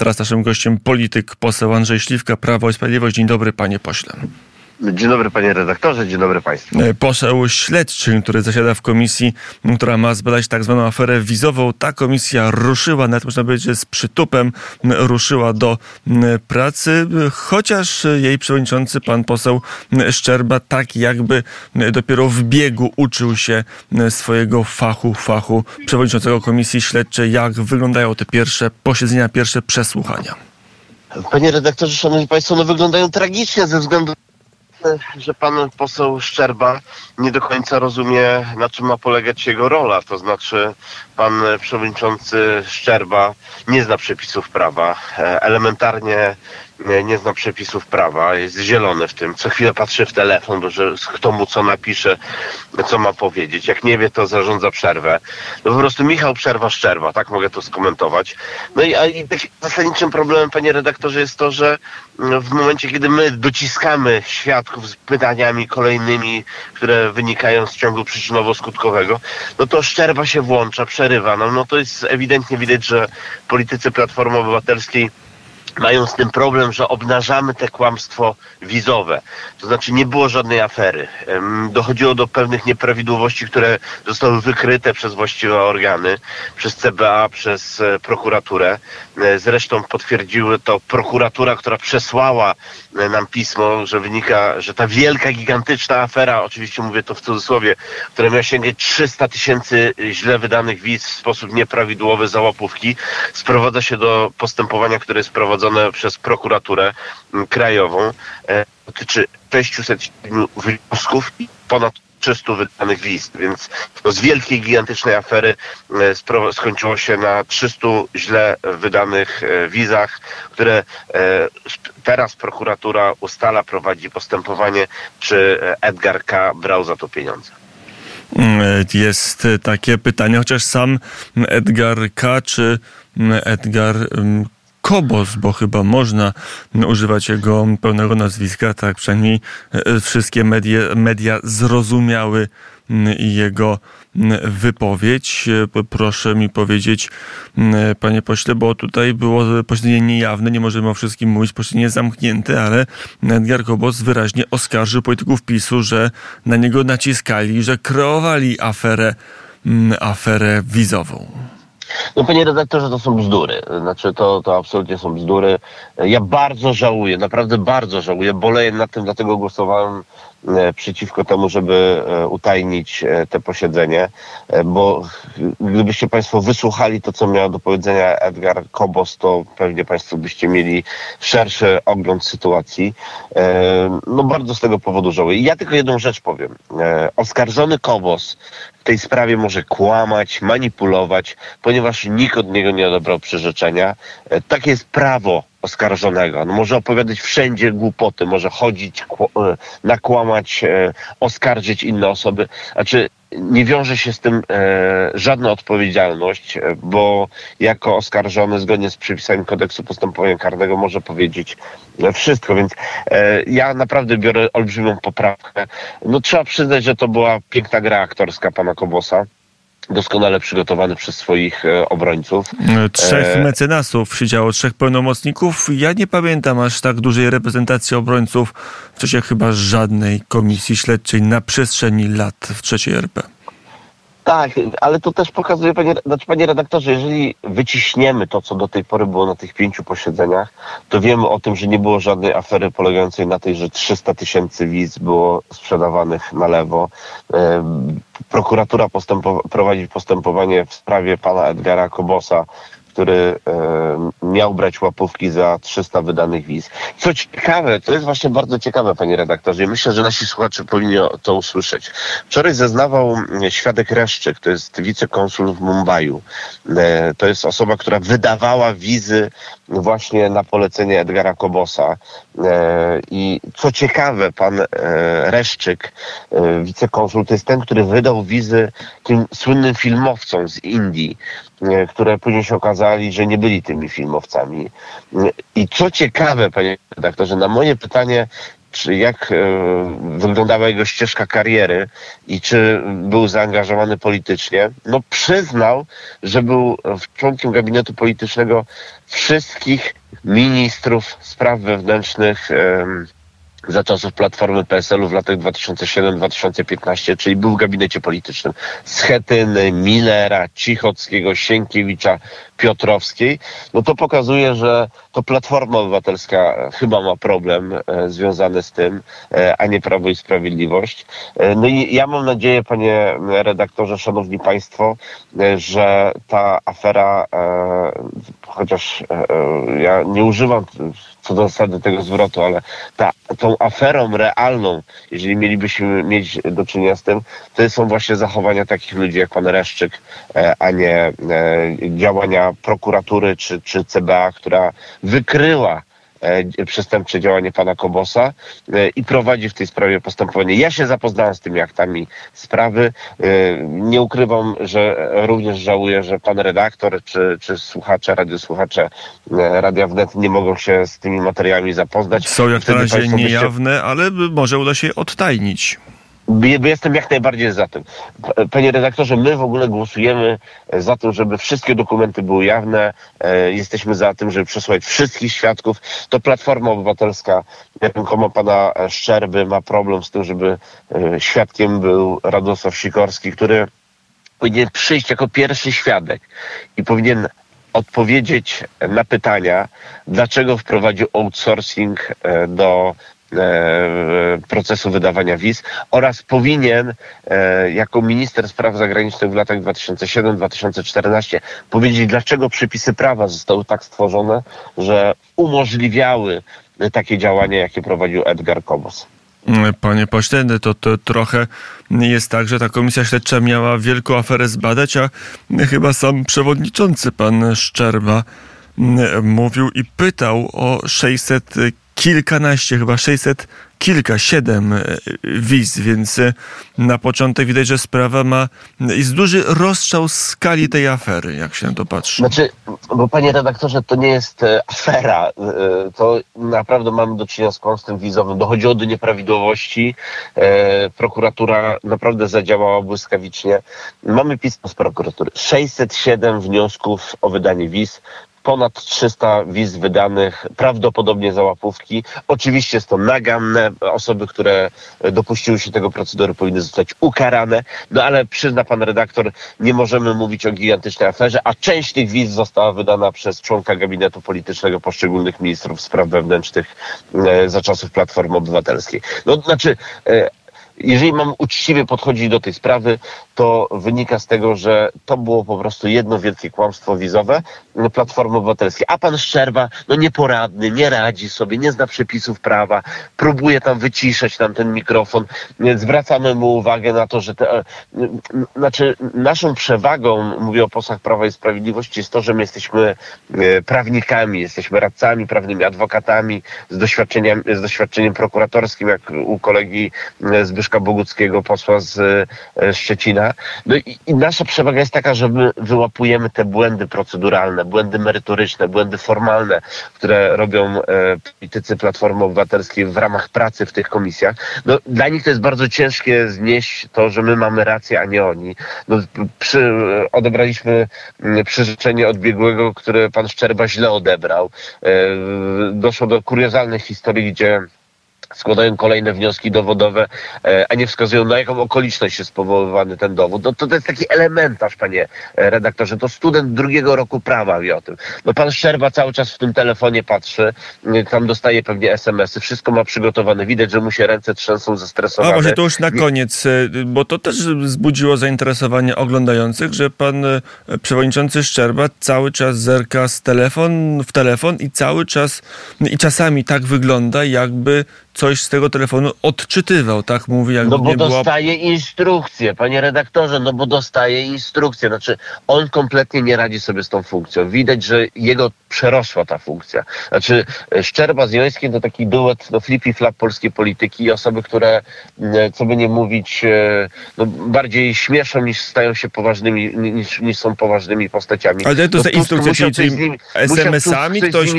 Teraz naszym gościem polityk, poseł Andrzej Śliwka, Prawo i Sprawiedliwość. Dzień dobry, panie pośle. Dzień dobry panie redaktorze, dzień dobry państwu. E, poseł śledczy, który zasiada w komisji, która ma zbadać tak zwaną aferę wizową. Ta komisja ruszyła, nawet można powiedzieć, z przytupem ruszyła do pracy, chociaż jej przewodniczący, pan poseł Szczerba, tak jakby dopiero w biegu uczył się swojego fachu, fachu przewodniczącego komisji śledczej, jak wyglądają te pierwsze posiedzenia, pierwsze przesłuchania. Panie redaktorze, szanowni państwo, no wyglądają tragicznie ze względu że pan poseł Szczerba nie do końca rozumie, na czym ma polegać jego rola. To znaczy, pan przewodniczący Szczerba nie zna przepisów prawa. E, elementarnie nie zna przepisów prawa, jest zielony w tym. Co chwilę patrzy w telefon, bo że kto mu co napisze, co ma powiedzieć. Jak nie wie, to zarządza przerwę. No po prostu Michał Przerwa Szczerba, tak mogę to skomentować. No i, a, i zasadniczym problemem, panie redaktorze, jest to, że w momencie, kiedy my dociskamy świadków z pytaniami kolejnymi, które wynikają z ciągu przyczynowo-skutkowego, no to Szczerba się włącza, przerywa. No, no to jest ewidentnie widać, że politycy Platformy Obywatelskiej mają z tym problem, że obnażamy te kłamstwo wizowe. To znaczy nie było żadnej afery. Dochodziło do pewnych nieprawidłowości, które zostały wykryte przez właściwe organy, przez CBA, przez e, prokuraturę. E, zresztą potwierdziły to prokuratura, która przesłała e, nam pismo, że wynika, że ta wielka, gigantyczna afera, oczywiście mówię to w cudzysłowie, która miała sięgać 300 tysięcy źle wydanych wiz w sposób nieprawidłowy za łapówki, sprowadza się do postępowania, które jest prowadzone prowadzone przez prokuraturę mm, krajową e, dotyczy 607 wniosków i ponad 300 wydanych wiz, więc z wielkiej, gigantycznej afery e, skończyło się na 300 źle wydanych e, wizach, które teraz prokuratura ustala, prowadzi postępowanie, czy Edgar K. brał za to pieniądze. Mm, jest takie pytanie, chociaż sam Edgar K. czy Edgar mm, Kobos, bo chyba można używać jego pełnego nazwiska, tak przynajmniej e, wszystkie media, media zrozumiały jego wypowiedź. E, proszę mi powiedzieć, panie pośle, bo tutaj było posiedzenie niejawne, nie możemy o wszystkim mówić, posiedzenie zamknięte, ale Edgar Kobos wyraźnie oskarżył polityków PiSu, że na niego naciskali, że kreowali aferę, aferę wizową. No panie redaktorze, to są bzdury. Znaczy to, to absolutnie są bzdury. Ja bardzo żałuję, naprawdę bardzo żałuję. Boleję nad tym, dlatego głosowałem e, przeciwko temu, żeby e, utajnić e, te posiedzenie, bo gdybyście Państwo wysłuchali to, co miał do powiedzenia Edgar Kobos, to pewnie Państwo byście mieli szerszy ogląd sytuacji. No bardzo z tego powodu żałuję. Ja tylko jedną rzecz powiem. Oskarżony Kobos w tej sprawie może kłamać, manipulować, ponieważ nikt od niego nie odebrał przyrzeczenia. E, takie jest prawo oskarżonego. No może opowiadać wszędzie głupoty, może chodzić, e, nakłamać, e, oskarżyć inne osoby. Znaczy, nie wiąże się z tym e, żadna odpowiedzialność, bo jako oskarżony zgodnie z przepisami kodeksu postępowania karnego może powiedzieć wszystko, więc e, ja naprawdę biorę olbrzymią poprawkę. No trzeba przyznać, że to była piękna gra aktorska pana Kobosa doskonale przygotowany przez swoich e, obrońców. Trzech e... mecenasów siedziało, trzech pełnomocników. Ja nie pamiętam aż tak dużej reprezentacji obrońców w czasie chyba żadnej komisji śledczej na przestrzeni lat w trzeciej RP. Tak, ale to też pokazuje, panie, znaczy, panie redaktorze, jeżeli wyciśniemy to, co do tej pory było na tych pięciu posiedzeniach, to wiemy o tym, że nie było żadnej afery polegającej na tej, że 300 tysięcy wiz było sprzedawanych na lewo. Prokuratura postępowa- prowadzi postępowanie w sprawie pana Edgara Kobosa, który miał brać łapówki za 300 wydanych wiz. Co ciekawe, to jest właśnie bardzo ciekawe, panie redaktorze, i myślę, że nasi słuchacze powinni to usłyszeć. Wczoraj zeznawał świadek Reszczyk, to jest wicekonsul w Mumbai. E, to jest osoba, która wydawała wizy właśnie na polecenie Edgara Kobosa. E, I co ciekawe, pan Reszczyk, wicekonsul, to jest ten, który wydał wizy tym słynnym filmowcom z Indii, które później się okazali, że nie byli tymi filmowcami. I co ciekawe, panie redaktorze, na moje pytanie, czy jak wyglądała jego ścieżka kariery i czy był zaangażowany politycznie, no przyznał, że był członkiem gabinetu politycznego wszystkich ministrów spraw wewnętrznych za czasów Platformy PSL-u w latach 2007-2015, czyli był w gabinecie politycznym Schetyny, Millera, Cichockiego, Sienkiewicza, Piotrowskiej, no to pokazuje, że to Platforma Obywatelska chyba ma problem e, związany z tym, e, a nie Prawo i Sprawiedliwość. E, no i ja mam nadzieję, panie redaktorze, szanowni państwo, e, że ta afera, e, chociaż e, ja nie używam co do zasady tego zwrotu, ale ta, tą aferą realną, jeżeli mielibyśmy mieć do czynienia z tym, to są właśnie zachowania takich ludzi jak pan Reszczyk, a nie działania prokuratury czy, czy CBA, która wykryła e, przestępcze działanie pana Kobosa e, i prowadzi w tej sprawie postępowanie. Ja się zapoznałem z tymi aktami sprawy. E, nie ukrywam, że również żałuję, że pan redaktor czy, czy słuchacze, radiosłuchacze Radia Wnet nie mogą się z tymi materiałami zapoznać. Są jak na razie niejawne, ale może uda się odtajnić. Jestem jak najbardziej za tym. Panie redaktorze, my w ogóle głosujemy za tym, żeby wszystkie dokumenty były jawne. E, jesteśmy za tym, żeby przesłuchać wszystkich świadków. To Platforma Obywatelska, rękoma pana Szczerby, ma problem z tym, żeby e, świadkiem był Radosław Sikorski, który powinien przyjść jako pierwszy świadek i powinien odpowiedzieć na pytania, dlaczego wprowadził outsourcing e, do E, procesu wydawania wiz oraz powinien e, jako minister spraw zagranicznych w latach 2007-2014 powiedzieć, dlaczego przepisy prawa zostały tak stworzone, że umożliwiały takie działania, jakie prowadził Edgar Kobos. Panie pośle, to, to trochę jest tak, że ta komisja śledcza miała wielką aferę zbadać, a chyba sam przewodniczący, pan Szczerba, mówił i pytał o 600 kilkanaście, chyba 600, kilka, siedem e, wiz, więc e, na początek widać, że sprawa ma jest duży rozstrzał skali tej afery, jak się na to patrzy. Znaczy, bo panie redaktorze, to nie jest e, afera, to naprawdę mamy do czynienia z kłamstwem wizowym. Dochodziło do nieprawidłowości, prokuratura naprawdę zadziałała błyskawicznie. Mamy pismo z prokuratury. 607 wniosków o wydanie wiz ponad 300 wiz wydanych, prawdopodobnie za łapówki. Oczywiście jest to naganne. Osoby, które dopuściły się tego procedury powinny zostać ukarane. No ale przyzna pan redaktor, nie możemy mówić o gigantycznej aferze, a część tych wiz została wydana przez członka gabinetu politycznego poszczególnych ministrów spraw wewnętrznych e, za czasów Platformy Obywatelskiej. No znaczy, e, jeżeli mam uczciwie podchodzić do tej sprawy, to wynika z tego, że to było po prostu jedno wielkie kłamstwo wizowe Platformy Obywatelskiej. A pan Szczerba, no nieporadny, nie radzi sobie, nie zna przepisów prawa, próbuje tam wyciszać nam ten mikrofon. Zwracamy mu uwagę na to, że te, e, znaczy naszą przewagą, mówię o posłach Prawa i Sprawiedliwości, jest to, że my jesteśmy e, prawnikami, jesteśmy radcami prawnymi, adwokatami z doświadczeniem, z doświadczeniem prokuratorskim, jak u kolegi e, Zbyszka Boguckiego, posła z Szczecina. No i, i nasza przewaga jest taka, że my wyłapujemy te błędy proceduralne, błędy merytoryczne, błędy formalne, które robią e, politycy Platformy Obywatelskiej w ramach pracy w tych komisjach. No, dla nich to jest bardzo ciężkie znieść to, że my mamy rację, a nie oni. No, przy, odebraliśmy przyrzeczenie odbiegłego, które pan Szczerba źle odebrał. E, doszło do kuriozalnych historii, gdzie składają kolejne wnioski dowodowe, e, a nie wskazują na jaką okoliczność jest powoływany ten dowód. No to, to jest taki elementarz, panie e, redaktorze. To student drugiego roku prawa wie o tym. No pan Szczerba cały czas w tym telefonie patrzy, e, tam dostaje pewnie SMS-y, wszystko ma przygotowane. Widać, że mu się ręce trzęsą zestresowane. A może to już na koniec, bo to też wzbudziło zainteresowanie oglądających, że pan przewodniczący Szczerba cały czas zerka z telefon w telefon i cały czas i czasami tak wygląda, jakby coś z tego telefonu odczytywał, tak mówi, jakby No bo nie dostaje instrukcje, panie redaktorze, no bo dostaje instrukcje. Znaczy, on kompletnie nie radzi sobie z tą funkcją. Widać, że jego przerosła ta funkcja. Znaczy, Szczerba z Jońskim to taki duet, no flippy flap polskiej polityki i osoby, które, mm, co by nie mówić, e, no, bardziej śmieszą niż stają się poważnymi, niż, niż są poważnymi postaciami. Ale to no, za instrukcje, czyli SMS-ami ktoś,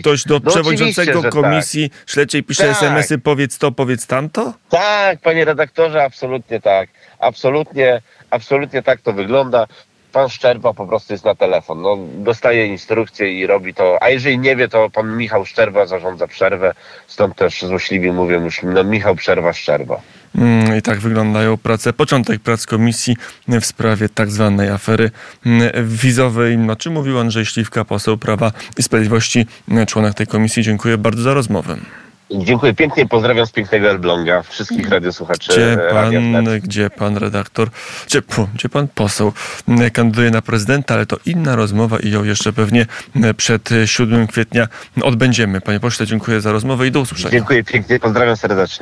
ktoś do no, przewodniczącego komisji tak. śledczej pisze tak. SMS SMS-y powiedz to, powiedz tamto? Tak, panie redaktorze, absolutnie tak. Absolutnie, absolutnie tak to wygląda. Pan Szczerba po prostu jest na telefon. No, dostaje instrukcje i robi to. A jeżeli nie wie, to pan Michał Szczerba zarządza przerwę. Stąd też złośliwie mówię już no, Michał Przerwa Szczerba. Mm, I tak wyglądają prace, początek prac komisji w sprawie tak zwanej afery mm, wizowej. O czym mówił Andrzej Śliwka, poseł Prawa i Sprawiedliwości, mm, członek tej komisji. Dziękuję bardzo za rozmowę. Dziękuję pięknie, pozdrawiam z pięknego Elbląga wszystkich radiosłuchaczy Gdzie Radia pan, gdzie pan redaktor, gdzie, gdzie pan poseł mm, kandyduje na prezydenta, ale to inna rozmowa i ją jeszcze pewnie mm, przed e, 7 kwietnia odbędziemy. Panie pośle, dziękuję za rozmowę i do usłyszenia. Dziękuję pięknie, pozdrawiam serdecznie.